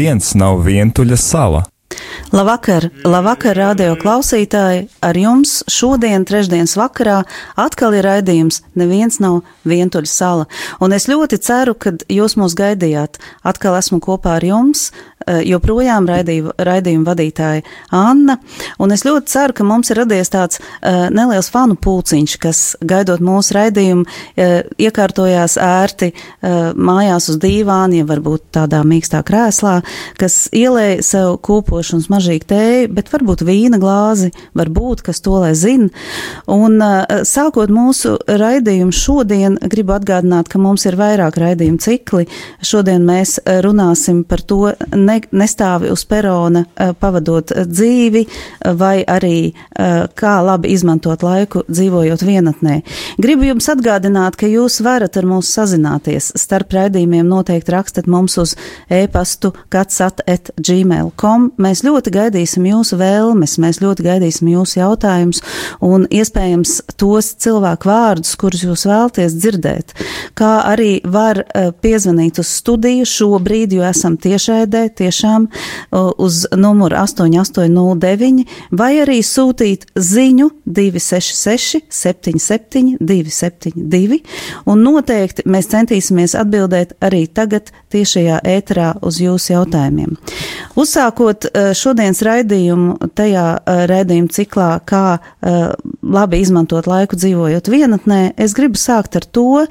neviens nav vientuļa sala. Labvakar, labvakar, radio klausītāji! Ar jums šodien, trešdienas vakarā, atkal ir raidījums Neviens nav vientuļa sala. Un es ļoti ceru, ka jūs mūs gaidījāt. Atkal esmu kopā ar jums, Eh, joprojām raidīju, raidījuma vadītāja Anna, un es ļoti ceru, ka mums ir radies tāds uh, neliels fanu pulciņš, kas, gaidot mūsu raidījumu, uh, iekārtojās ērti mājās uz dīvāna, ja varbūt tādā mīkstā krēslā, kas ielēja sev kūpošu un smažīgu tēju, bet varbūt vīna glāzi, varbūt, kas to lai zina. Un sākot mūsu raidījumu šodien, gribu atgādināt, ka mums ir vairāk raidījumu cikli. Šodien mēs runāsim par to, ne, nestāvi uz perona pavadot dzīvi, vai arī kā labi izmantot laiku dzīvojot vienatnē. Gribu jums atgādināt, ka jūs varat ar mums sazināties. Starp raidījumiem noteikti rakstat mums uz e-pastu katsat.gmail.com. Mēs ļoti gaidīsim jūsu vēlmes, mēs ļoti gaidīsim jūsu jautājumus un iespējams tos cilvēku vārdus, kurus jūs vēlties dzirdēt. Kā arī var piezvanīt uz studiju šobrīd, jo esam tiešēdē, tiešām uz numuru 8809 vai arī sūtīt ziņu 266 77 272 un noteikti mēs centīsimies atbildēt arī tagad tiešajā ēterā uz jūsu jautājumiem. Uzsākot e, šodienas raidījumu tajā e, raidījuma ciklā, kā e, labi izmantot laiku dzīvojot vienatnē, es gribu sākt ar to,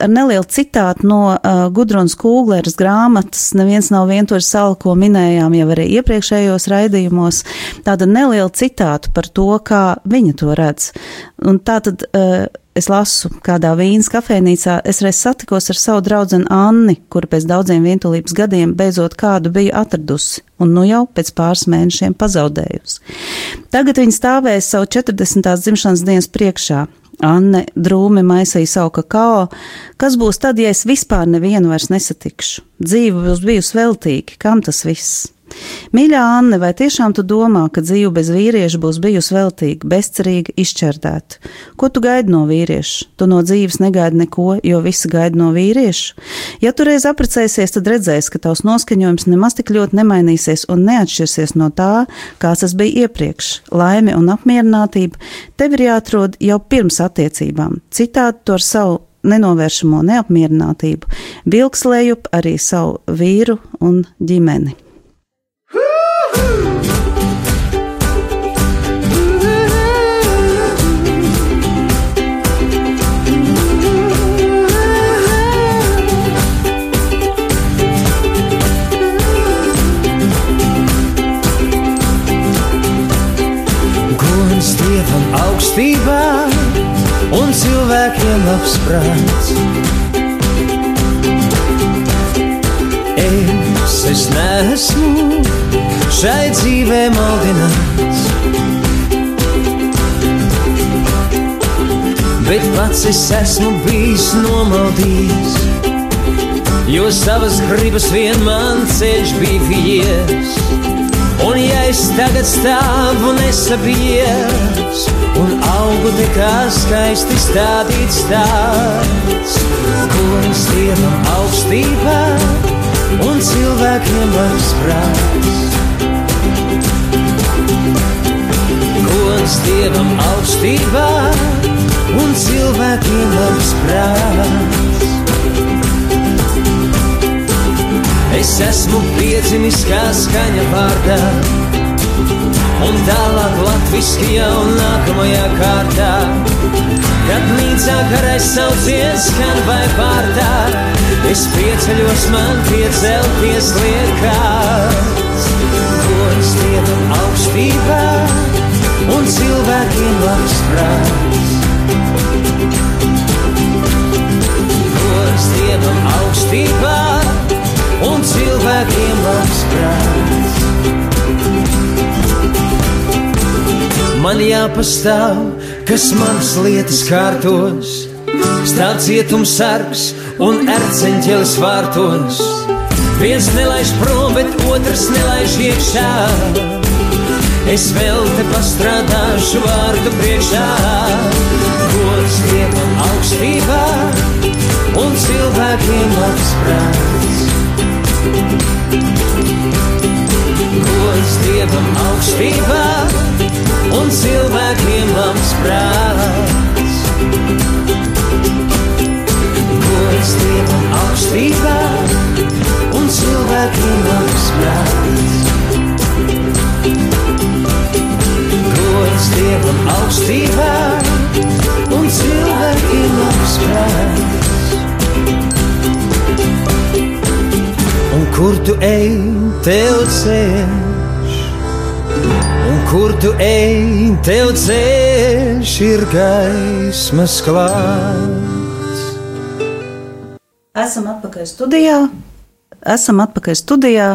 ar nelielu citātu no uh, Gudrunas Kūgleres grāmatas Neviens nav vientuļš sala, ko minējām jau arī iepriekšējos raidījumos. Tāda neliela citātu par to, kā viņa to redz. Un tā tad uh, es lasu kādā vīnas kafejnīcā, es reiz satikos ar savu draudzeni Anni, kura pēc daudziem vientulības gadiem beidzot kādu bija atradusi un nu jau pēc pāris mēnešiem pazaudējusi. Tagad viņa stāvēja savu 40. dzimšanas dienas priekšā, Anne drūmi maisīja savu kakao. Kas būs tad, ja es vispār nevienu vairs nesatikšu? Dzīve būs bijusi veltīga, kam tas viss? Mīļā Anne, vai tiešām tu domā, ka dzīve bez vīrieša būs bijusi veltīga, bezcerīga, izšķērdēta? Ko tu gaidi no vīrieša? Tu no dzīves negaidi neko, jo visi gaida no vīrieša. Ja tu reiz apprecēsies, tad redzēsi, ka tavs noskaņojums nemaz tik ļoti nemainīsies un neatšķirsies no tā, kāds tas bija iepriekš. Laime un apmierinātība tev ir jāatrod jau pirms attiecībām. Citādi to ar savu nenovēršamo neapmierinātību vilkslējup arī savu vīru un ģimeni. Augstībā un cilvēkiem labs prāts. Es, es neesmu šai dzīvē maldināts. Bet pats es esmu bijis nomaldījis, jo savas gribas vien man ceļš bija vies. Un ja es tagad stāvu nesabies, un augu tikā skaisti stādīts tāds, kuras dievam augstībā un cilvēkiem labs prāts. Gods dievam augstībā un cilvēkiem labs prāts. Es esmu piedzimis kā skaņa vārdā, un tālāk latviski jau nākamajā kārtā. Kad mīcā karais saucies skan vai pārtā, es pieceļos man piecelties liekās. Gods dievam augstībā un cilvēkiem labs prāts. Gods dievam augstībā un cilvēkiem labs prāts. Man jāpastāv, kas manas lietas kārtos, stāv cietums sargs un erceņķelis vārtos. Viens nelaiž prom, bet otrs nelaiž iekšā. Es vēl te pastrādāšu vārdu priekšā, gods dievam augstībā un cilvēkiem labs prāts. Gods Dievam augstībā un cilvēkiem labs prāts. Gods Dievam augstībā un cilvēkiem labs prāts. Gods Dievam augstībā un cilvēkiem labs prāts. Un kur tu ej, tev ceļš, un kur tu ej, tev ceļš ir gaismas klāts. Esam atpakaļ studijā. Esam atpakaļ studijā,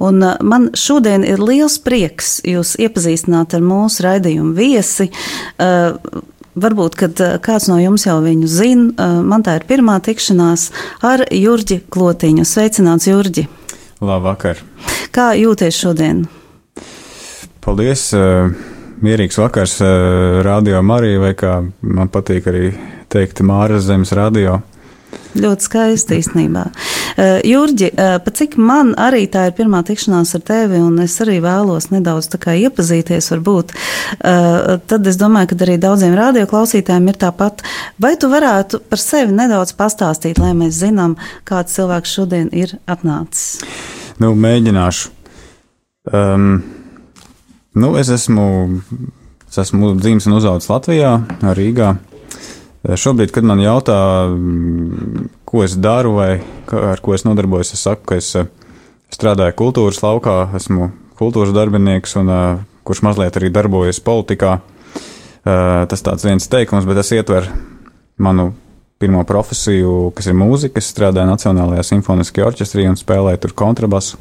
un uh, man šodien ir liels prieks jūs iepazīstināt ar mūsu raidījumu viesi. Uh, Varbūt, kad uh, kāds no jums jau viņu zina, uh, man tā ir pirmā tikšanās ar Jurģi Klotiņu. Sveicināts, Jurģi! Labvakar! Kā jūties šodien? Paldies! uh, Mierīgs vakars uh, Radio Marija, vai kā man patīk arī teikt, Māras zemes radio. Ļoti skaisti īstenībā. Uh, Jurģi, uh, pat cik man arī tā ir pirmā tikšanās ar tevi, un es arī vēlos nedaudz iepazīties, varbūt, uh, tad es domāju, ka arī daudziem radioklausītājiem ir tāpat. Vai tu varētu par sevi nedaudz pastāstīt, lai mēs zinām, kāds cilvēks šodien ir atnācis? Nu, mēģināšu. Um, nu, es esmu, es esmu dzimis un uzaugusi Latvijā, Rīgā. Šobrīd, kad man jautā, mm, ko es daru vai ar ko es nodarbojos, es saku, ka es strādāju kultūras laukā, esmu kultūras darbinieks un kurš mazliet arī darbojas politikā. Tas tāds viens teikums, bet tas ietver manu pirmo profesiju, kas ir mūzika. Es strādāju Nacionālajā simfoniskajā orķestrī un spēlēju tur kontrabasu.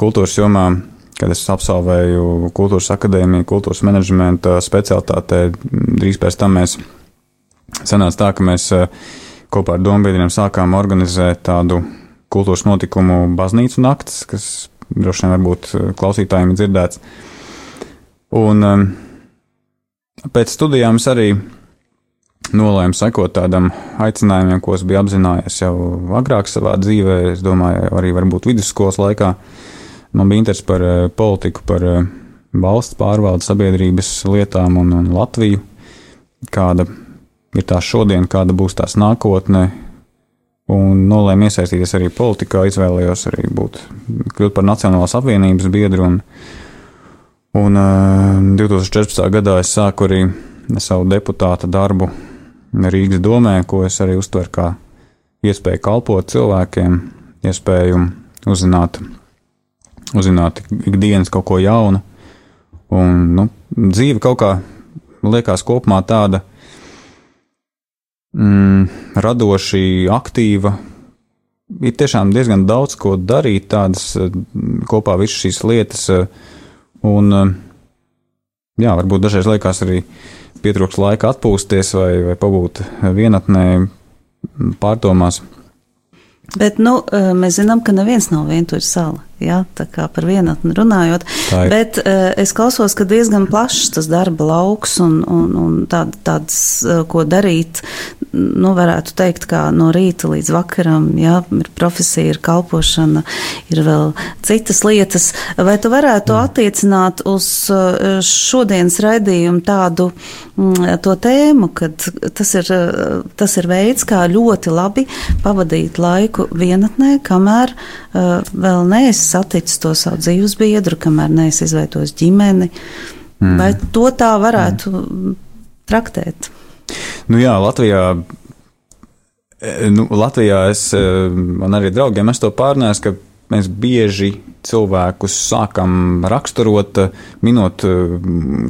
Kultūras jomā, kad es absolvēju kultūras akadēmiju, kultūras menedžmenta specialitātē, drīz pēc tam mēs sanāca tā, ka mēs kopā ar dombiedriem sākām organizēt tādu kultūras notikumu baznīcu naktis, kas droši vien varbūt klausītājiem ir dzirdēts. Un pēc studijām es arī nolēmu sekot tādam aicinājumam, ko es biju apzinājies jau agrāk savā dzīvē. Es domāju, arī varbūt vidusskolas laikā. Man bija interesi par politiku, par valsts pārvaldes sabiedrības lietām un, un Latviju, kāda ir tā šodien, kāda būs tās nākotne. Un nolēmu iesaistīties arī politikā, izvēlējos arī būt, kļūt par Nacionālās apvienības biedru. Un, un uh, 2014. gadā es sāku arī savu deputāta darbu Rīgas domē, ko es arī uztveru kā iespēju kalpot cilvēkiem, iespēju uzzināt, uzzināt ikdienas kaut ko jaunu. Un nu, dzīve kaut kā liekas kopumā tāda mm, radoši, aktīva. Ir tiešām diezgan daudz ko darīt, tādas kopā visas šīs lietas. Un, jā, varbūt dažreiz liekas arī pietrūks laika atpūsties vai, vai pabūt vienatnē, pārdomās. Bet nu, mēs zinām, ka neviens nav vientuļš sala. Ja, tā kā par vienatni runājot. Bet es klausos, ka diezgan plašs tas darba lauks un, un, un tād, tāds, ko darīt. Nu, varētu teikt, kā no rīta līdz vakaram, ja, ir profesija, ir kalpošana, ir vēl citas lietas. Vai tu varētu mm. attiecināt uz uh, šodienas raidījumu tādu mm, tēmu, kad tas ir, tas ir veids, kā ļoti labi pavadīt laiku vienatnē, kamēr uh, vēl neesi saticis to savu dzīves biedru, kamēr neesi izveidojis ģimeni. Mm. Vai to tā varētu mm. traktēt? Nu jā, Latvijā. E, nu, Latvijā es, e, man arī draugiem es to pārnēsu, ka mēs bieži cilvēkus sākam raksturot, e, minot,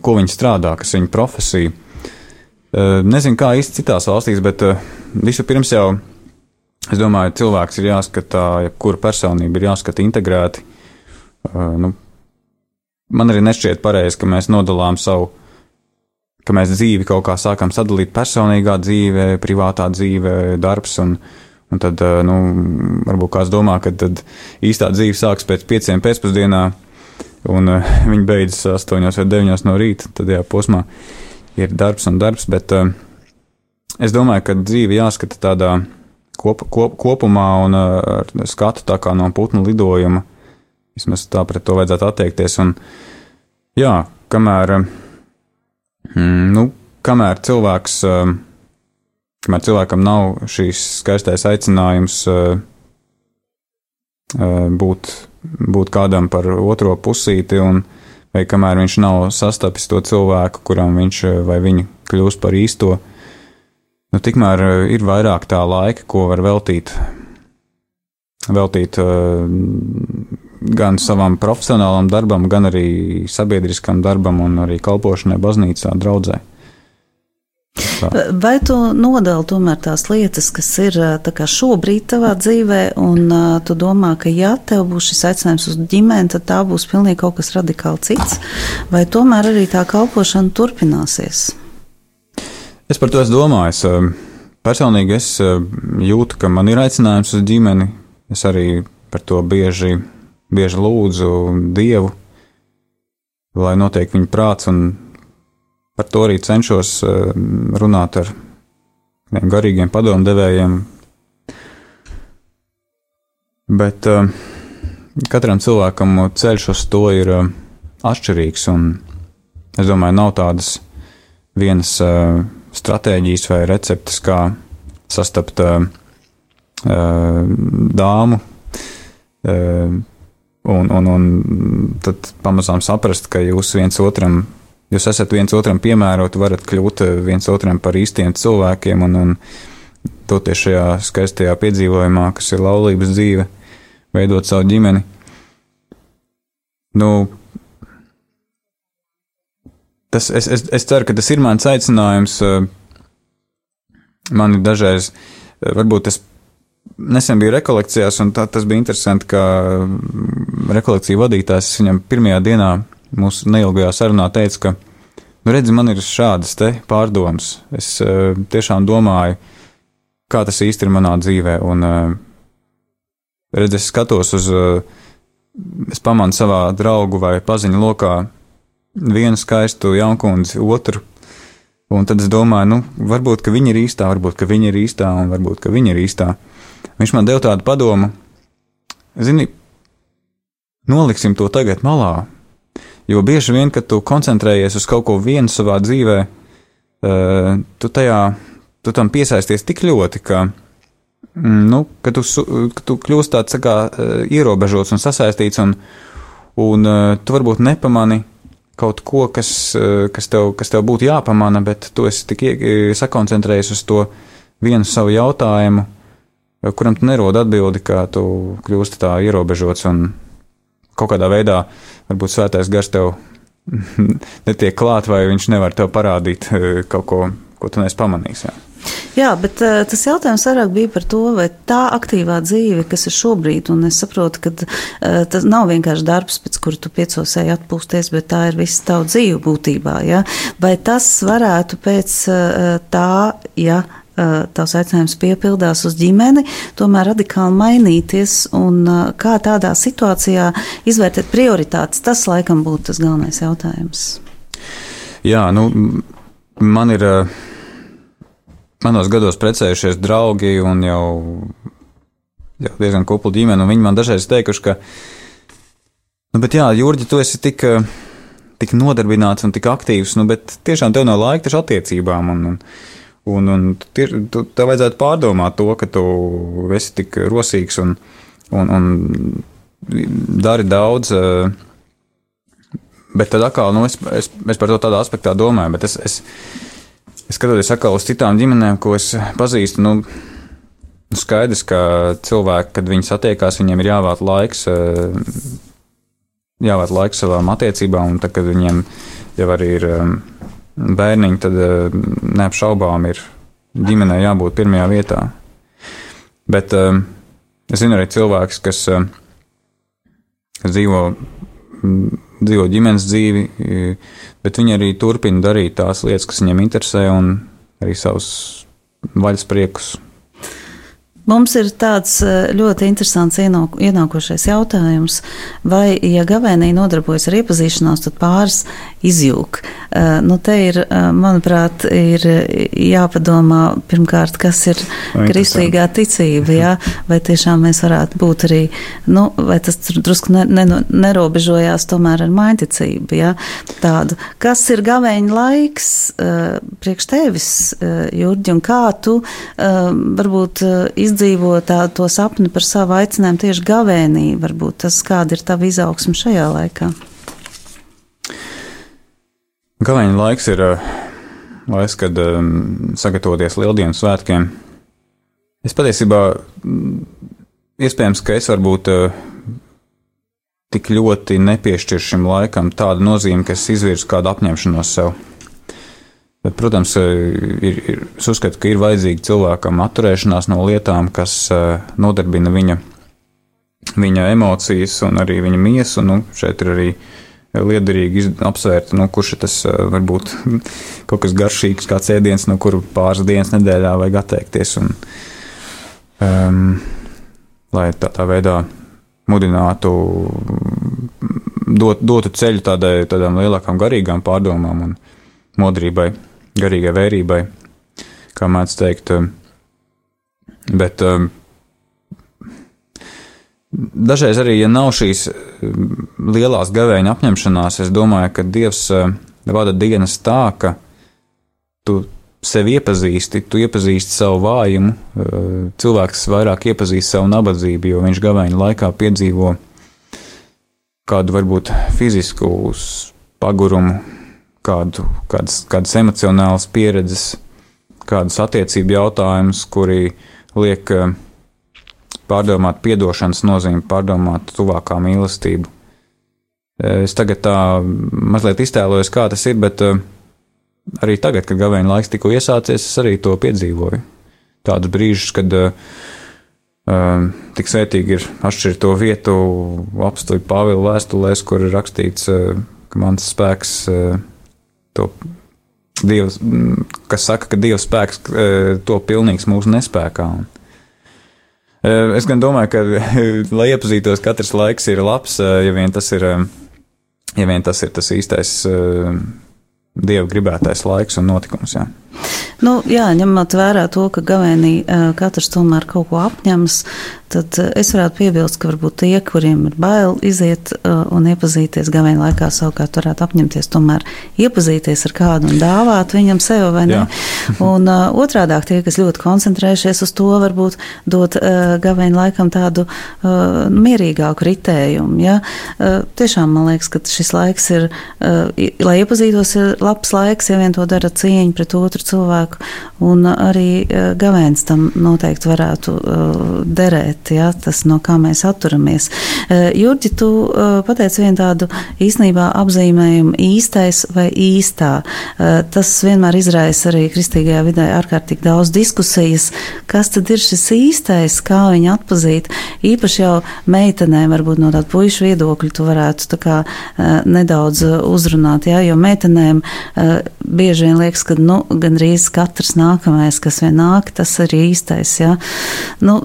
ko viņi strādā, kas ir viņu profesija. Nezinu, kā īsti citās valstīs, bet vispirms jau Es domāju, cilvēks ir jāskatā, jebkura personība ir jāskata integrēti. Nu, man arī nešķiet pareizi, ka mēs nodalām savu, ka mēs dzīvi kaut kā sākam sadalīt personīgā dzīve, privātā dzīve, darbs. Un, un tad, uh, nu, varbūt kāds domā, ka tad īstā dzīve sākas pēc pieciem pēcpusdienā, un uh, viņi beidzas astoņos vai deviņos no rīta. Tad, jā, posmā ir darbs un darbs, bet uh, es domāju, ka dzīve jāskata tādā kop, kop, kopumā un ar skatu tā kā no putnu lidojuma. Vismaz tā pret to vajadzētu attiekties. Un, jā, kamēr, mm, nu, kamēr cilvēks, kamēr cilvēkam nav šīs skaistais aicinājums būt, būt kādam par otro pusīti, un vai kamēr viņš nav sastapis to cilvēku, kuram viņš vai viņa kļūst par īsto, nu, tikmēr ir vairāk tā laika, ko var veltīt, veltīt gan savam profesionālam darbam, gan arī sabiedriskam darbam un arī kalpošanai baznīcā, draudzē. Tā. Vai tu nodali tomēr tās lietas, kas ir šobrīd tavā dzīvē, un tu domā, ka ja tev būs šis aicinājums uz ģimeni, tad tā būs pilnīgi kaut kas radikāli cits, vai tomēr arī tā kalpošana turpināsies? Es par to esmu domājis. Personīgi es jūtu, ka man ir aicinājums uz ģimeni. Es arī par to bieži, bieži lūdzu Dievu, lai notiek viņa prāts un Par to arī cenšos eh, runāt ar garīgiem padomdevējiem. Bet uh, katram cilvēkam ceļš uz to ir uh, atšķirīgs, un es domāju, nav tādas vienas stratēģijas vai receptes, kā sastapt dāmu, un, un, un tad pamazām saprast, ka jūs viens otram jūs esat viens otram piemēroti, varat kļūt eh, viens otram par īstiem cilvēkiem un, un doties šajā skaistajā piedzīvojumā, kas ir laulības dzīve, veidot savu ģimeni. Nu, tas, es, es, es ceru, ka tas ir mans aicinājums. Eh, man ir dažreiz, eh, varbūt es nesen biju rekolekcijās, un tā, tas bija interesanti, ka rekolekciju vadītājs viņam pirmajā dienā mūsu neilgajā sarunā teica, ka, nu, redzi, man ir šādas te pārdomas. Es uh, tiešām domāju, kā tas īsti ir manā dzīvē, un, uh, redzi, es skatos uz, uh, es pamanu savā draugu vai paziņu lokā vienu skaistu jaunkundzi, otru. Un tad es domāju, nu, varbūt, viņa ir īstā, varbūt, viņa ir īstā, un varbūt, viņa ir īstā. Viņš man deva tādu padomu, zini, noliksim to tagad malā, Jo bieži vien, kad tu koncentrējies uz kaut ko vienu savā dzīvē, uh, tu, tajā, tu tam piesaisties tik ļoti, ka, mm, nu, ka tu, ka tu kļūsi tāds kā uh, ierobežots un sasaistīts, un, un uh, tu varbūt nepamani kaut ko, kas, kas, tev, kas tev būtu jāpamana, bet tu esi tik sakoncentrējies uz to vienu savu jautājumu, kuram tu nerod atbildi, kā tu kļūsti tā ierobežots un kaut kādā veidā varbūt svētais gars tev netiek klāt, vai viņš nevar tev parādīt eh, kaut ko, ko tu neesi pamanījis. Jā. Jā, bet uh, tas jautājums vairāk bija par to, vai tā aktīvā dzīve, kas ir šobrīd, un es saprotu, ka uh, tas nav vienkārši darbs, pēc kura tu piecos ej atpūsties, bet tā ir visa tava dzīve būtībā. Ja? Vai tas varētu pēc uh, tā, ja tavs aicinājums piepildās uz ģimeni, tomēr radikāli mainīties un kā tādā situācijā izvērtēt prioritātes, tas laikam būtu tas galvenais jautājums. Jā, nu, man ir manos gados precējušies draugi un jau, jau diezgan kupla ģimene, un viņi man dažreiz teikuši, ka, nu, bet jā, Jurģi, tu esi tik, tik nodarbināts un tik aktīvs, nu, bet tiešām tev nav laika taču attiecībām. Un, un, Un, un tu, tu, tev vajadzētu pārdomāt to, ka tu esi tik rosīgs un, un, un dari daudz. Eh, bet tad atkal, nu, es, es, es par to tādā aspektā domāju, bet es, es, es skatoties atkal uz citām ģimenēm, ko es pazīstu, nu, nu skaidrs, ka cilvēki, kad viņi satiekās, viņiem ir jāvāt laiks, eh, jāvāt laiks savām attiecībām, un tad, kad viņiem jau arī ir eh, bērniņi, tad eh, neapšaubām ir ģimenei jābūt pirmajā vietā. Bet eh, es zinu arī cilvēkus, kas, eh, kas dzīvo, mm, dzīvo ģimenes dzīvi, bet viņi arī turpina darīt tās lietas, kas viņiem interesē, un arī savus vaļas priekus Mums ir tāds eh, ļoti interesants ienākošais jautājums, vai, ja gavēnī nodarbojas ar iepazīšanos, tad pāris izjūg. Eh, nu, te ir, eh, manuprāt, ir jāpadomā pirmkārt, kas ir kristīgā ticība, jā? vai tiešām mēs varētu būt arī, nu, vai tas drusku ne, ne, nerobežojās tomēr ar mainticību, jā? tādu. Kas ir gavēņa laiks priekš tevis, Jurģi, un kā tu varbūt izdarīji izdzīvo tā, to sapni par savu aicinājumu tieši gavēnī. Varbūt tas kāda ir tava izaugsme šajā laikā? Gavēņa laiks ir uh, laiks, kad um, sagatavoties lieldienu svētkiem. Es patiesībā mm, iespējams, ka es varbūt uh, tik ļoti nepiešķiršu šim laikam tādu nozīmi, ka es izvirzu kādu apņemšanos sev. Bet, protams, eh, ir, ir, es uzskatu, ka ir vajadzīga cilvēkam atturēšanās no lietām, kas eh, nodarbina viņa, viņa emocijas un arī viņa miesu. Nu, šeit ir arī liederīgi apsvērt, nu, kurš tas eh, var būt kaut kas garšīgs, kāds ēdiens, no kura pāris dienas nedēļā vajag atteikties. Un, um, lai tā, tā veidā mudinātu, dot, dotu ceļu tādai, tādām lielākām garīgām pārdomām un modrībai garīgai vērībai, kā mēdz teikt. Um, bet um, dažreiz arī, ja nav šīs um, lielās gavēņa apņemšanās, es domāju, ka Dievs vada dienas tā, ka tu sevi iepazīsti, tu iepazīsti savu vājumu, cilvēks vairāk iepazīst savu nabadzību, jo viņš gavēņa laikā piedzīvo kādu varbūt fizisku pagurumu, kādu, kādas, kādas emocionālas pieredzes, kādus attiecību jautājumus, kuri liek eh, pārdomāt atdošanas nozīmi, pārdomāt tuvākā mīlestību. Eh, es tagad tā mazliet iztēlojos, kā tas ir, bet eh, arī tagad, kad gavēņa laiks tikko iesācies, es arī to piedzīvoju. Tādus brīžus, kad uh, tik svētīgi ir atšķirt to vietu apstuļu Pāvila vēstulēs, kur ir rakstīts, uh, ka mans spēks uh, to Dievs, kas saka, ka Dieva spēks e, to pilnīgs mūsu nespējā. E, es gan domāju, ka, lai iepazītos, katrs laiks ir labs, e, ja vien tas ir, ja vien tas, ir tas īstais Dieva gribētais laiks un notikums. Jā. Nu, jā, ņemot vērā to, ka gavēnī katrs tomēr kaut ko apņemas, tad es varētu piebilst, ka varbūt tie, kuriem ir bail iziet un iepazīties gavēņa laikā, savukārt varētu apņemties tomēr iepazīties ar kādu un dāvāt viņam sev vai ne. Un otrādāk tie, kas ļoti koncentrējušies uz to, varbūt dot gavēņa laikam tādu mierīgāku ritējumu. Ja? Tiešām man liekas, ka šis laiks ir, lai iepazītos, ir labs laiks, ja vien to dara cieņa pret otru cilvēku, un arī eh, gavēns tam noteikti varētu eh, derēt, ja, tas no kā mēs atturamies. Eh, Jurģi, tu pateici vienu tādu īstenībā apzīmējumu īstais vai īstā. Tas vienmēr izraisa arī kristīgajā vidē ārkārtīgi daudz diskusijas, kas tad ir šis īstais, kā viņu atpazīt. Īpaši jau meitenēm, varbūt no tāda puišu viedokļa, tu varētu tā kā nedaudz uzrunāt, ja, jo meitenēm bieži vien liekas, ka, nu, gandrīz katrs nākamais, kas vien nāk, tas ir īstais. Ja? Nu,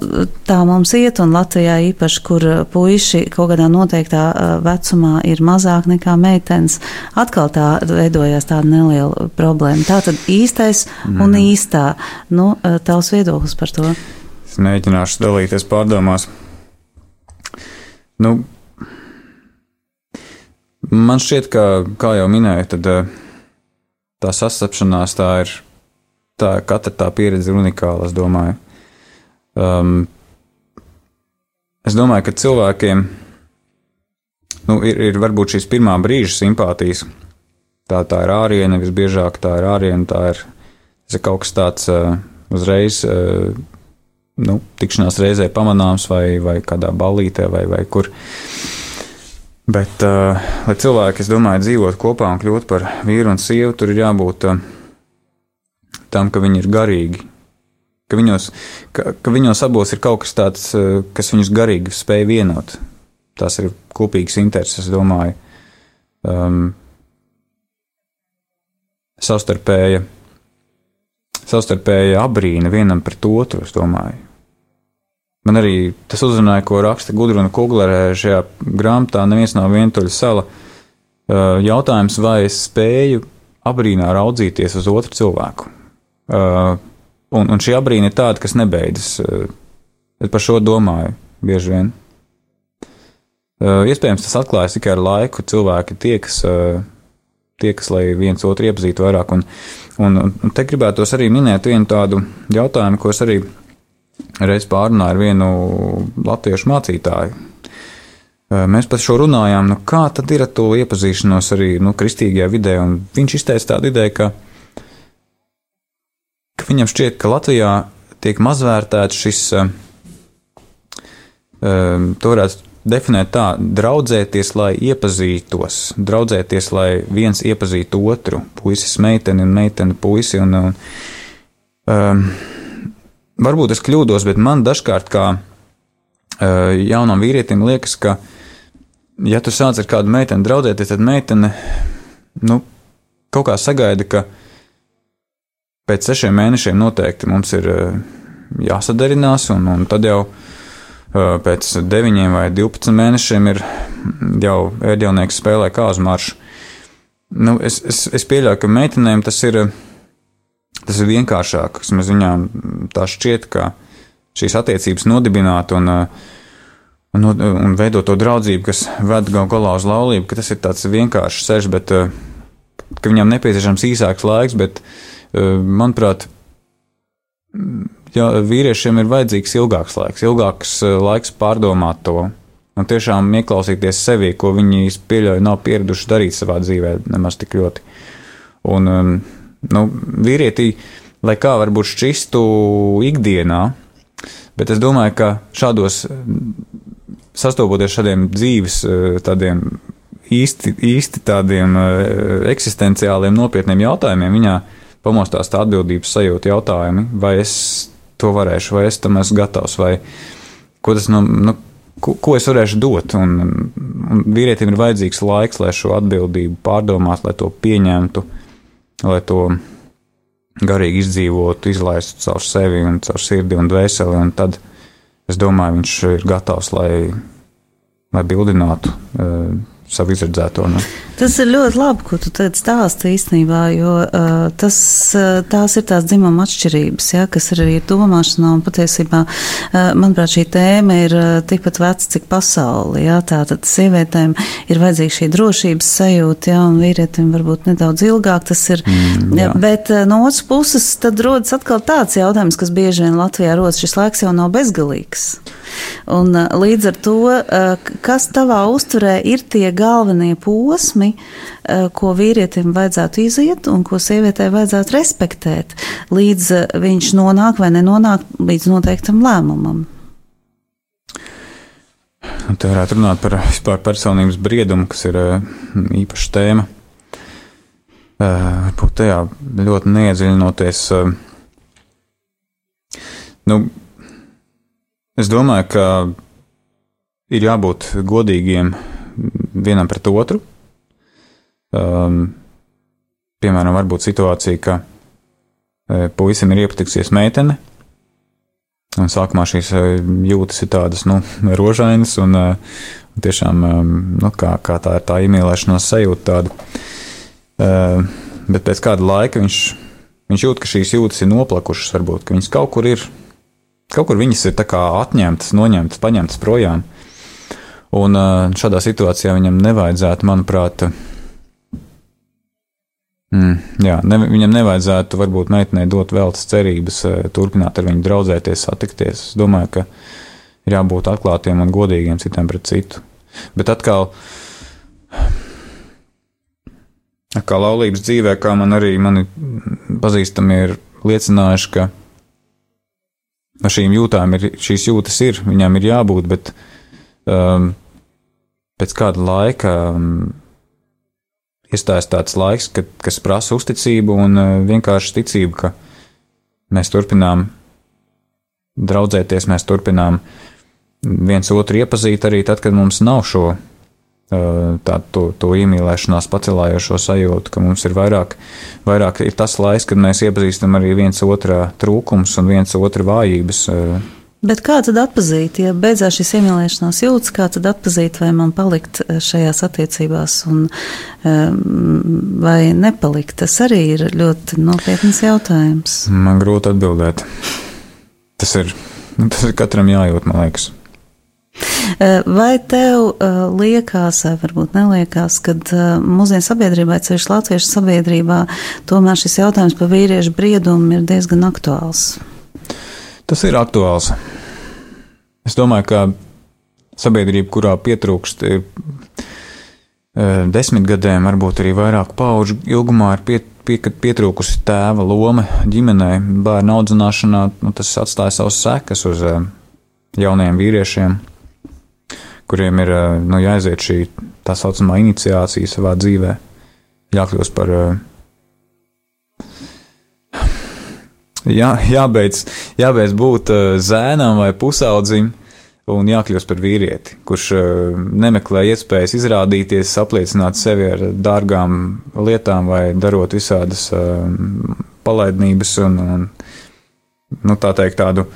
tā mums iet, un Latvijā īpaši, kur puiši kaut kādā noteiktā vecumā ir mazāk nekā meitenes, atkal tā veidojās tāda neliela problēma. Tā tad īstais mm. un īstā. Nu, tavs viedoklis par to? Es mēģināšu dalīties pārdomās. Nu, man šķiet, ka, kā jau minēju, tad tā sastapšanās tā ir tā katra tā pieredze ir unikāla, es domāju. Um, es domāju, ka cilvēkiem nu, ir, ir varbūt šīs pirmā brīža simpātijas. Tā, tā ir āriena, visbiežāk tā ir āriena, tā ir, ir kaut kas tāds uh, uzreiz, uh, nu, tikšanās reizē pamanāms vai, vai kādā ballītē vai, vai kur. Bet, uh, lai cilvēki, es domāju, dzīvot kopā un kļūt par vīru un sievu, tur ir jābūt uh, tam, ka viņi ir garīgi. Ka viņos, ka, ka viņos abos ir kaut kas tāds, eh, kas viņus garīgi spēj vienot. Tas ir kopīgs intereses, es domāju. Um, savstarpēja, savstarpēja abrīna vienam pret otru, es domāju. Man arī tas uzrunāja, ko raksta Gudruna Kuglerē šajā grāmatā, neviens nav vientuļa sala. Uh, jautājums, vai es spēju abrīnā raudzīties uz otru cilvēku. Uh, un, un šī abrīna ir tāda, kas nebeidzas. Uh, es par šo domāju bieži vien. Iespējams, tas atklājas tikai ar laiku. Cilvēki tiekas, tiekas lai viens otru iepazītu vairāk. Un, un, un te gribētos arī minēt vienu tādu jautājumu, ko es arī reiz pārunāju ar vienu latviešu mācītāju. Mēs par šo runājām, nu kā tad ir ar to iepazīšanos arī nu, kristīgajā vidē, un viņš izteica tādu ideju, ka, ka viņam šķiet, ka Latvijā tiek mazvērtēts šis, to varētu definēt tā, draudzēties, lai iepazītos, draudzēties, lai viens iepazītu otru, puisis, meiteni un meiteni, puisi. Un, un, um, varbūt es kļūdos, bet man dažkārt kā uh, jaunam vīrietim liekas, ka, ja tu sāc ar kādu meiteni draudzēties, tad meitene nu, kaut kā sagaida, ka pēc sešiem mēnešiem noteikti mums ir uh, jāsadarinās, un, un tad jau pēc 9 vai 12 mēnešiem ir jau ēdjelnieks spēlē kāzu maršu. Nu, es, es, es pieļauju, ka meitenēm tas ir, tas ir vienkāršāk. Mēs viņām tā šķiet, ka šīs attiecības nodibināt un, un, un veidot to draudzību, kas ved gal galā uz laulību, ka tas ir tāds vienkāršs ceļš, bet ka viņām nepieciešams īsāks laiks, bet manuprāt, ja vīriešiem ir vajadzīgs ilgāks laiks, ilgāks eh, laiks pārdomāt to. Un tiešām ieklausīties sevī, ko viņi pieļauj, nav pieraduši darīt savā dzīvē, nemaz tik ļoti. Un, um, nu, vīrietī, lai kā varbūt šķistu ikdienā, bet es domāju, ka šādos sastopoties šādiem dzīves eh, tādiem īsti, īsti tādiem eh, eksistenciāliem nopietniem jautājumiem, viņā pamostās tā atbildības sajūta jautājumi, vai es to varēšu, vai es tam esmu gatavs, vai ko tas nu, nu, ko, ko es varēšu dot. Un, un vīrietim ir vajadzīgs laiks, lai šo atbildību pārdomātu, lai to pieņemtu, lai to garīgi izdzīvotu, izlaistu caur sevi un caur sirdi un dvēseli. Un tad es domāju, viņš ir gatavs, lai, lai bildinātu uh, savu izredzēto. Nu. Tas ir ļoti labi, ko tu teici stāsti īstenībā, jo uh, tas, uh, tās ir tās dzimuma atšķirības, ja, kas ir arī domāšanā, un patiesībā, uh, manuprāt, šī tēma ir uh, tikpat veca, cik pasauli, ja, tātad sievietēm ir vajadzīga šī drošības sajūta, ja, un vīrietim varbūt nedaudz ilgāk tas ir, mm, jā. Ja, bet uh, no otras puses tad rodas atkal tāds jautājums, kas bieži vien Latvijā rodas, šis laiks jau nav bezgalīgs. Un, uh, līdz ar to, uh, kas tavā uzturē ir tie galvenie posmi, eh, ko vīrietim vajadzētu iziet un ko sievietei vajadzētu respektēt, līdz eh, viņš nonāk vai nenonāk līdz noteiktam lēmumam. Te varētu runāt par vispār personības briedumu, kas ir eh, īpaša tēma. Varbūt tajā ļoti neiedziļinoties. Nu, es domāju, ka ir jābūt godīgiem vienam pret otru, Um, piemēram, var būt situācija, ka e, puisim ir iepatiksies meitene, un sākumā šīs e, jūtas ir tādas, nu, rožainas, un, e, tiešām, nu, kā, kā tā ir tā iemīlēšanās sajūta tāda. Bet pēc kāda laika viņš, viņš jūt, ka šīs jūtas ir noplakušas, varbūt, ka viņas kaut kur ir, kaut kur viņas ir atņemtas, noņemtas, paņemtas projām. Un šādā situācijā viņam nevajadzētu, manuprāt, Mm, jā, ne, viņam nevajadzētu varbūt meitenei dot veltas cerības, turpināt ar viņu draudzēties, satikties. Es domāju, ka ir jābūt atklātiem un godīgiem citam pret citu. Bet atkal, kā laulības dzīvē, kā man arī mani pazīstami ir liecinājuši, ka no šīm jūtām ir, šīs jūtas ir, viņām ir jābūt, bet um, pēc kāda laika. Um, iestājas tāds laiks, kad, kas prasa uzticību un uh, vienkārši ticību, ka mēs turpinām draudzēties, mēs turpinām viens otru iepazīt arī tad, kad mums nav šo tādu to, to iemīlēšanās pacelājošo sajūtu, ka mums ir vairāk, vairāk ir tas laiks, kad mēs iepazīstam arī viens otrā trūkums un viens otra vājības, Bet kā tad atzīt, ja beidzās šis iemīlēšanās jūtas, kā tad atzīt, vai man palikt šajās attiecībās, un, vai nepalikt? Tas arī ir ļoti nopietns jautājums. Man grūti atbildēt. Tas ir, tas ir katram jājūt, man liekas. Eh, vai tev uh, liekas, vai varbūt neliekās, ka uh, mūsdienu sabiedrībā, ceļš latviešu sabiedrībā, tomēr šis jautājums par vīriešu briedumu ir diezgan aktuāls? Tas ir aktuāls. Es domāju, ka sabiedrība, kurā pietrūkst desmit gadiem, varbūt arī vairāk pauģu ilgumā, ir pie, pie, pietrūkusi tēva loma ģimenē, bērnu audzināšanā. Nu, tas atstāja savas sekas uz jauniem vīriešiem, kuriem ir e, nu, jāiziet šī tā saucamā iniciācija savā dzīvē, jākļūst par jā, jābeidz, jābeidz būt uh, zēnam vai pusaudzim un jākļūst par vīrieti, kurš uh, nemeklē iespējas izrādīties, apliecināt sevi ar dārgām lietām vai darot visādas uh, palaidnības un, un nu, tā teikt tādu.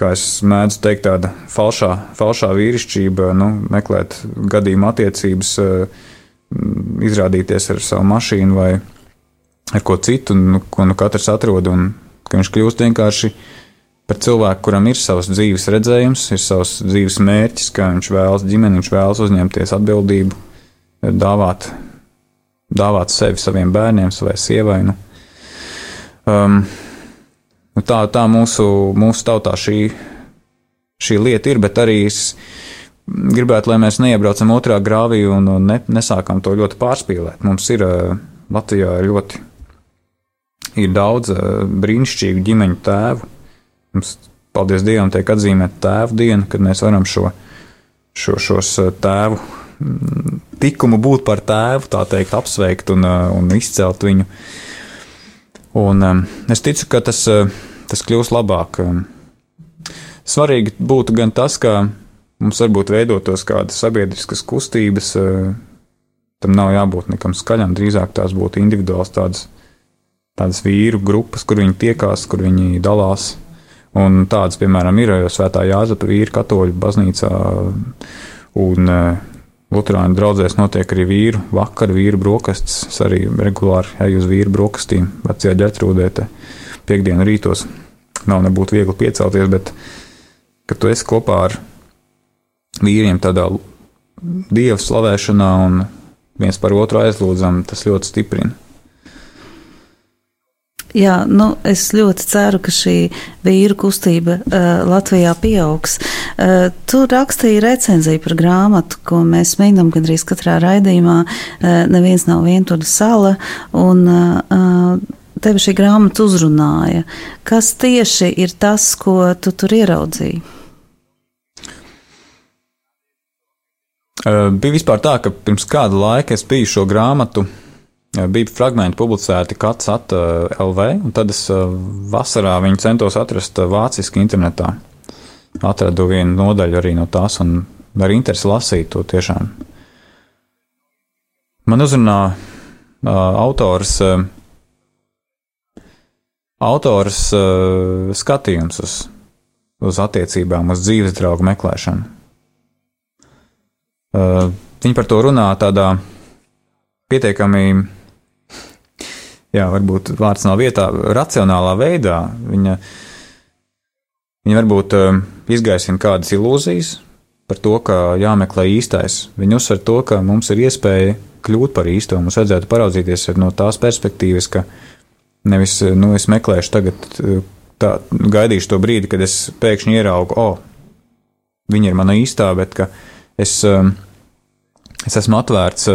Kā es mēdzu teikt, tāda falšā, falšā vīrišķība, nu, meklēt gadījumu attiecības, izrādīties ar savu mašīnu vai ar ko citu, nu, ko nu katrs atrod un ka viņš kļūst vienkārši par cilvēku, kuram ir savs dzīves redzējums, ir savs dzīves mērķis, ka viņš vēlas ģimeni, viņš vēlas uzņemties atbildību, dāvāt, dāvāt sevi saviem bērniem, savai sievai. Nu. Um, nu tā, tā mūsu, mūsu tautā šī, šī lieta ir, bet arī es gribētu, lai mēs neiebraucam otrā grāvī un ne, nesākam to ļoti pārspīlēt. Mums ir uh, Latvijā ļoti ir daudz uh, brīnišķīgu ģimeņu tēvu. Mums, paldies Dievam, tiek atzīmēta tēva diena, kad mēs varam šo, šo, šos uh, tēvu tikumu būt par tēvu, tā teikt, apsveikt un, uh, un izcelt viņu. Un, um, es ticu, ka tas, uh, tas kļūs labāk. Um, svarīgi būtu gan tas, ka mums varbūt veidotos kādas sabiedriskas kustības, uh, tam nav jābūt nekam skaļam, drīzāk tās būtu individuāls tādas tādas vīru grupas, kur viņi tiekās, kur viņi dalās. Un tādas, piemēram, ir Svētā Jāzepa vīru katoļu baznīcā, un e, Lutāņu draugzēs notiek arī vīru vakar, vīru brokastis. Es arī regulāri eju uz vīru brokastīm, vecajā ģetrūdē, piekdienu rītos. Nav nebūtu viegli piecelties, bet, kad tu esi kopā ar vīriem tādā dievu slavēšanā un viens par otru aizlūdzam, tas ļoti stiprina. Jā, nu, es ļoti ceru, ka šī vīru kustība uh, Latvijā pieaugs. Uh, tu rakstīji recenziju par grāmatu, ko mēs minam gandrīz katrā raidījumā. Uh, neviens nav vientuļa sala, un uh, tevi šī grāmata uzrunāja. Kas tieši ir tas, ko tu tur ieraudzīji? Uh, bija vispār tā, ka pirms kāda laika es biju šo grāmatu bija fragmenti publicēti Kats at LV, un tad es vasarā viņu centos atrast vāciski internetā. Atradu vienu nodaļu arī no tās, un ar interesi lasīt to tiešām. Man uzrunā uh, autors, uh, autors uh, skatījums uz, uz attiecībām, uz dzīves draugu meklēšanu. Uh, viņi par to runā tādā pietiekami jā, varbūt vārds nav vietā, racionālā veidā. Viņa, viņa varbūt uh, izgaisina kādas ilūzijas par to, ka jāmeklē īstais. Viņa uzsver to, ka mums ir iespēja kļūt par īsto. Mums vajadzētu paraudzīties no tās perspektīvas, ka nevis, nu, es meklēšu tagad, tā, gaidīšu to brīdi, kad es pēkšņi ieraugu, o, oh, viņa ir mana īstā, bet ka es, es esmu atvērts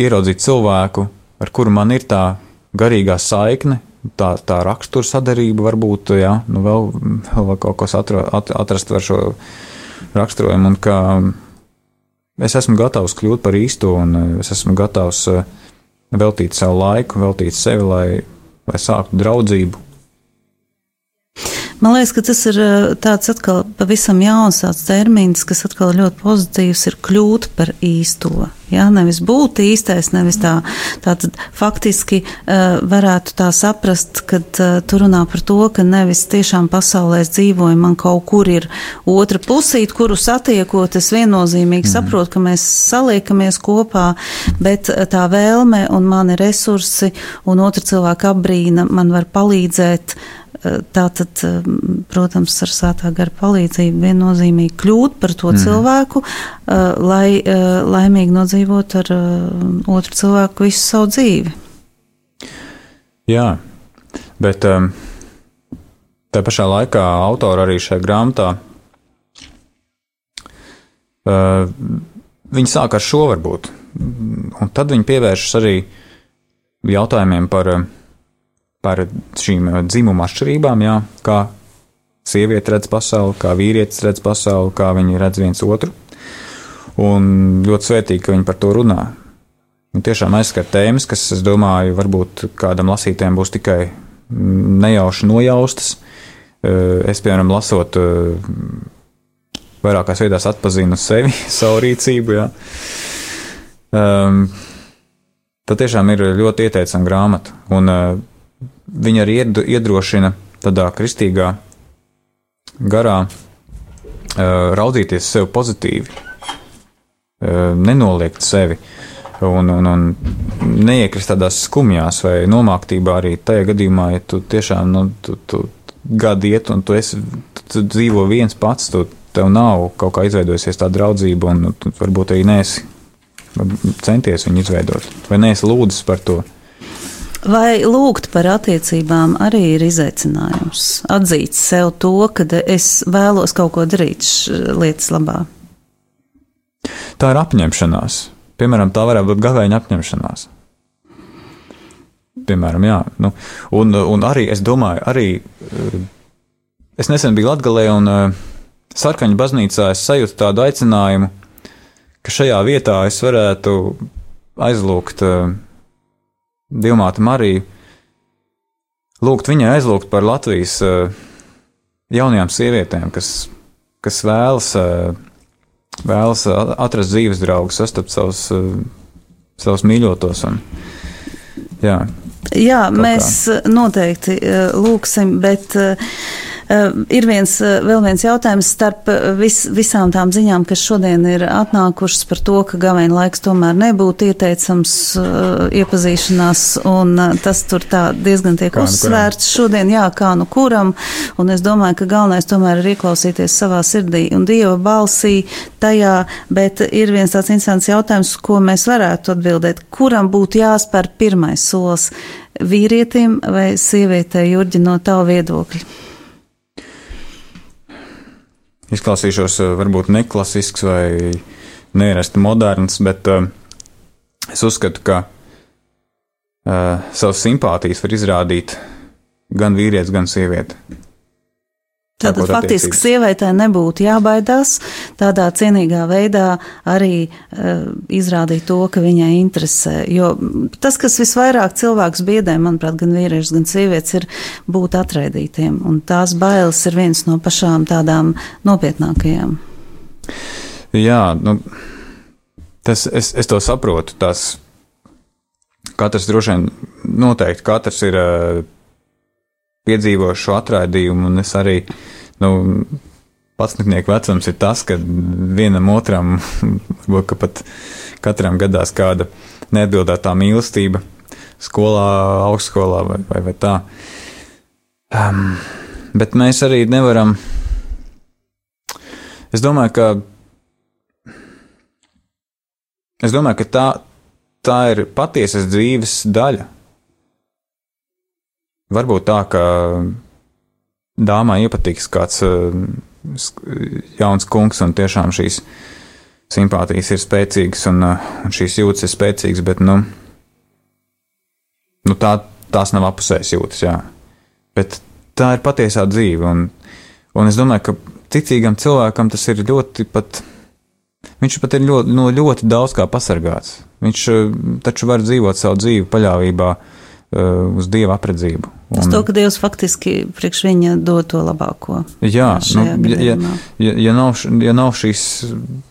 ieraudzīt cilvēku, ar kuru man ir tā garīgā saikne, tā, tā rakstura sadarība, varbūt, jā, nu vēl, vēl kaut kas atra, at, atrast ar šo raksturojumu, un ka es esmu gatavs kļūt par īsto, un es esmu gatavs eh, veltīt savu laiku, veltīt sevi, lai, lai sāktu draudzību. Man liekas, ka tas ir tāds atkal pavisam jauns termins, kas atkal ļoti pozitīvs ir kļūt par īsto. Ja, nevis būt īstais, nevis tā, tā faktiski uh, varētu tā saprast, ka uh, tu runā par to, ka nevis tiešām pasaulē dzīvoju, man kaut kur ir otra pusīt, kuru satiekot, es viennozīmīgi mm. saprotu, ka mēs saliekamies kopā, bet tā vēlme un mani resursi un otra cilvēka apbrīna man var palīdzēt uh, Tātad, protams, ar svētā gara palīdzību viennozīmīgi kļūt par to mm. cilvēku, lai laimīgi nodzīvot ar otru cilvēku visu savu dzīvi. Jā, bet tā pašā laikā autori arī šajā grāmatā viņi sāk ar šo varbūt, un tad viņi pievēršas arī jautājumiem par par šīm eh, dzimuma atšķirībām, jā, kā sieviete redz pasauli, kā vīrietis redz pasauli, kā viņi redz viens otru. Un ļoti svētīgi, ka viņi par to runā. Un tiešām aizskar tēmas, kas, es domāju, varbūt kādam lasītājam būs tikai nejauši nojaustas. Eh, es, piemēram, lasot, eh, vairākās vietās atpazinu sevi, savu rīcību. Jā. Um, tā tiešām ir ļoti ieteicama grāmata. Un, uh, viņa arī iedrošina tādā kristīgā garā raudzīties sev pozitīvi, nenoliegt sevi un, un, un neiekrist tādās skumjās vai nomāktībā arī tajā gadījumā, ja tu tiešām nu, tu, tu gadi iet un tu, esi, tu, tu dzīvo viens pats, tu, tev nav kaut kā izveidojusies tā draudzība un tu varbūt arī nesi centies viņu izveidot vai neesi lūdzis par to. Vai lūgt par attiecībām arī ir izaicinājums? Atzīt sev to, ka es vēlos kaut ko darīt lietas labā. Tā ir apņemšanās. Piemēram, tā varētu būt gavēņa apņemšanās. Piemēram, jā. Nu, un, un arī es domāju, arī es nesen biju Latvijā un Sarkaņa baznīcā es sajūtu tādu aicinājumu, ka šajā vietā es varētu aizlūgt uh, Dilmāta Mariju, lūgt viņai aizlūgt par Latvijas uh, jaunajām sievietēm, kas, kas vēlas, uh, vēlas atrast dzīves draugu, sastapt savus, savus mīļotos. Un, jā, jā mēs kā. noteikti lūgsim, bet. Uh, Eh, ir viens, eh, vēl viens jautājums starp eh, vis, visām tām ziņām, kas šodien ir atnākušas par to, ka gavēņa laiks tomēr nebūtu ieteicams iepazīšanās, un tas tur tā diezgan tiek kā nu uzsvērts nu šodien, jā, kā nu kuram, un es domāju, ka galvenais tomēr ir ieklausīties savā sirdī un Dieva balsī tajā, bet ir viens tāds interesants jautājums, ko mēs varētu atbildēt, kuram būtu jāspēr pirmais solis? Vīrietim vai sievietei, Jurģi, no tavu viedokļa? Izklausīšos eh, varbūt neklasisks vai neierasti moderns, bet uh, es uzskatu, ka uh, savas simpātijas var izrādīt gan vīrietis, gan sieviete. Tātad faktiski sievietē nebūtu jābaidās tādā cienīgā veidā arī uh, izrādīt to, ka viņai interesē. Jo tas, kas visvairāk cilvēks biedē, manuprāt, gan vīrieši, gan sievietes, ir būt atraidītiem. Un tās bailes ir viens no pašām tādām nopietnākajām. Jā, nu, tas, es, es to saprotu. Tas katrs droši vien noteikti katrs ir. Uh, piedzīvo šo atraidījumu, un es arī, nu, patsniknieku vecums ir tas, ka vienam otram, varbūt pat katram gadās kāda neatbildētā mīlestība skolā, augstskolā vai, vai, vai tā. Um, bet mēs arī nevaram. Es domāju, ka. Es domāju, ka tā, tā ir patiesas dzīves daļa. Varbūt tā, ka dāmai iepatiks kāds uh, jauns kungs, un tiešām šīs simpātijas ir spēcīgas, un, uh, un šīs jūtas ir spēcīgas, bet nu, nu tā, tās nav apusējas jūtas, jā. Bet tā ir patiesā dzīve, un, un es domāju, ka ticīgam cilvēkam tas ir ļoti pat. Viņš pat ir ļoti, no ļoti daudz kā pasargāts. Viņš uh, taču var dzīvot savu dzīvi paļāvībā uz dieva apredzību. Un, Tas to, ka Dievs faktiski priekš viņa dod to labāko. Jā, nu, ja, ja, ja, nav, ja nav šīs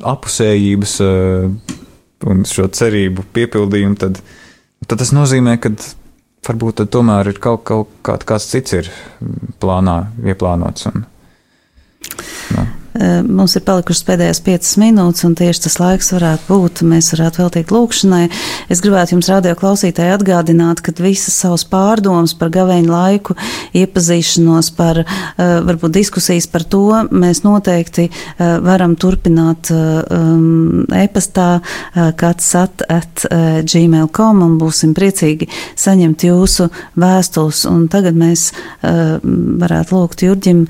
apusējības un šo cerību piepildījumu, tad, tad tas nozīmē, ka varbūt tomēr ir kaut, kaut kā, kāds cits ir plānā ieplānots. Un, nu. Eh, mums ir palikušas pēdējās piecas minūtes, un tieši tas laiks varētu būt, mēs varētu veltīt lūkšanai. Es gribētu jums, radio klausītāji, atgādināt, ka visas savas pārdomas par gaveņu laiku, iepazīšanos par, eh, varbūt diskusijas par to, mēs noteikti eh, varam turpināt um, e-pastā katsat at gmail.com un būsim priecīgi saņemt jūsu vēstules. Un tagad mēs varētu lūgt Jurģim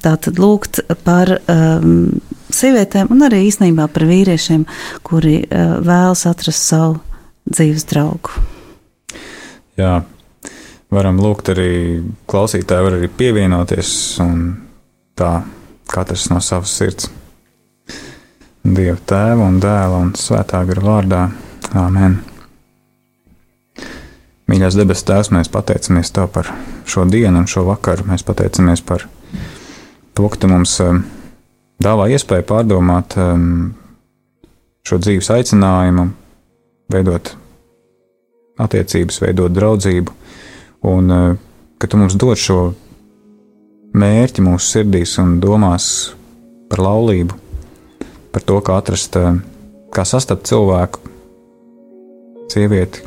tātad lūgt par um, sievietēm un arī īstenībā par vīriešiem, kuri uh, vēlas atrast savu dzīves draugu. Jā, varam lūgt arī klausītāji, var arī pievienoties un tā katrs no savas sirds. Dieva tēva un dēla un svētā gara vārdā. Āmen! Mīļais debesu Tēvs, mēs pateicamies Tev par šo dienu un šo vakaru. Mēs pateicamies par to, ka tu mums um, dāvā iespēju pārdomāt um, šo dzīves aicinājumu, veidot attiecības, veidot draudzību, un uh, ka tu mums dod šo mērķi mūsu sirdīs un domās par laulību, par to, kā atrast, uh, kā sastapt cilvēku, sievieti,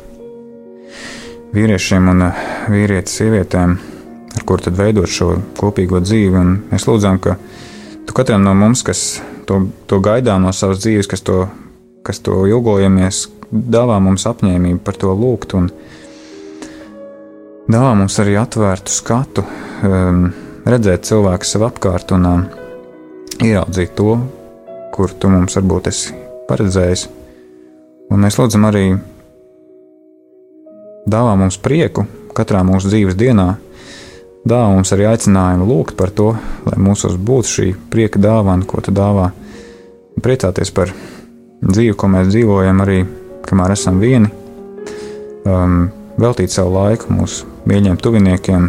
vīriešiem un vīrieti sievietēm ar kur tad veidot šo kopīgo dzīvi. Un mēs lūdzām, ka tu katram no mums, kas to, to gaidām no savas dzīves, kas to, kas to ilgojamies, dāvā mums apņēmību par to lūgt un dāvā mums arī atvērtu skatu, um, redzēt cilvēku sev apkārt un um, ieraudzīt to, kur tu mums varbūt esi paredzējis. Un mēs lūdzam arī dāvā mums prieku katrā mūsu dzīves dienā, dāvā mums arī aicinājumu lūgt par to, lai mūsos būtu šī prieka dāvana, ko tu dāvā. Priecāties par dzīvi, ko mēs dzīvojam, arī kamēr esam vieni, um, veltīt savu laiku mūsu mīļiem tuviniekiem,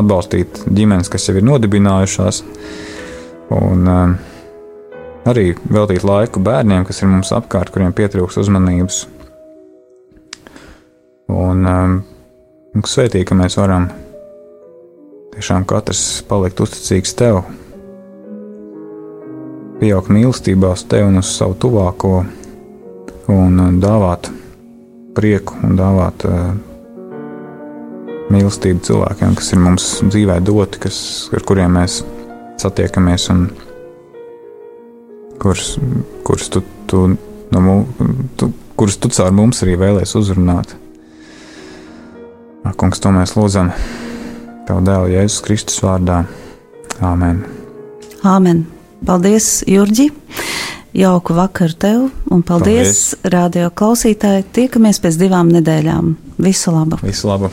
atbalstīt ģimenes, kas jau ir nodibinājušās, un um, arī veltīt laiku bērniem, kas ir mums apkārt, kuriem pietrūks uzmanības. Un um, svētīgi, ka mēs varam tiešām katrs palikt uzticīgs tev, pieaugt mīlestībā uz tevi un uz savu tuvāko, un dāvāt prieku un dāvāt uh, mīlestību cilvēkiem, kas ir mums dzīvē doti, kas, ar kuriem mēs satiekamies un kurus, kurus tu, tu, no, tu, kurus tu caur mums arī vēlēsies uzrunāt. Kungs, to mēs lūdzam Tavu dēlu Jēzus Kristus vārdā. Āmen. Āmen. Paldies, Jurģi! Jauku vakaru tev, un paldies, paldies. radio klausītāji! Tiekamies pēc divām nedēļām. Visu labu! Visu labu!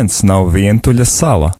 Neviens nav vientuļa sala.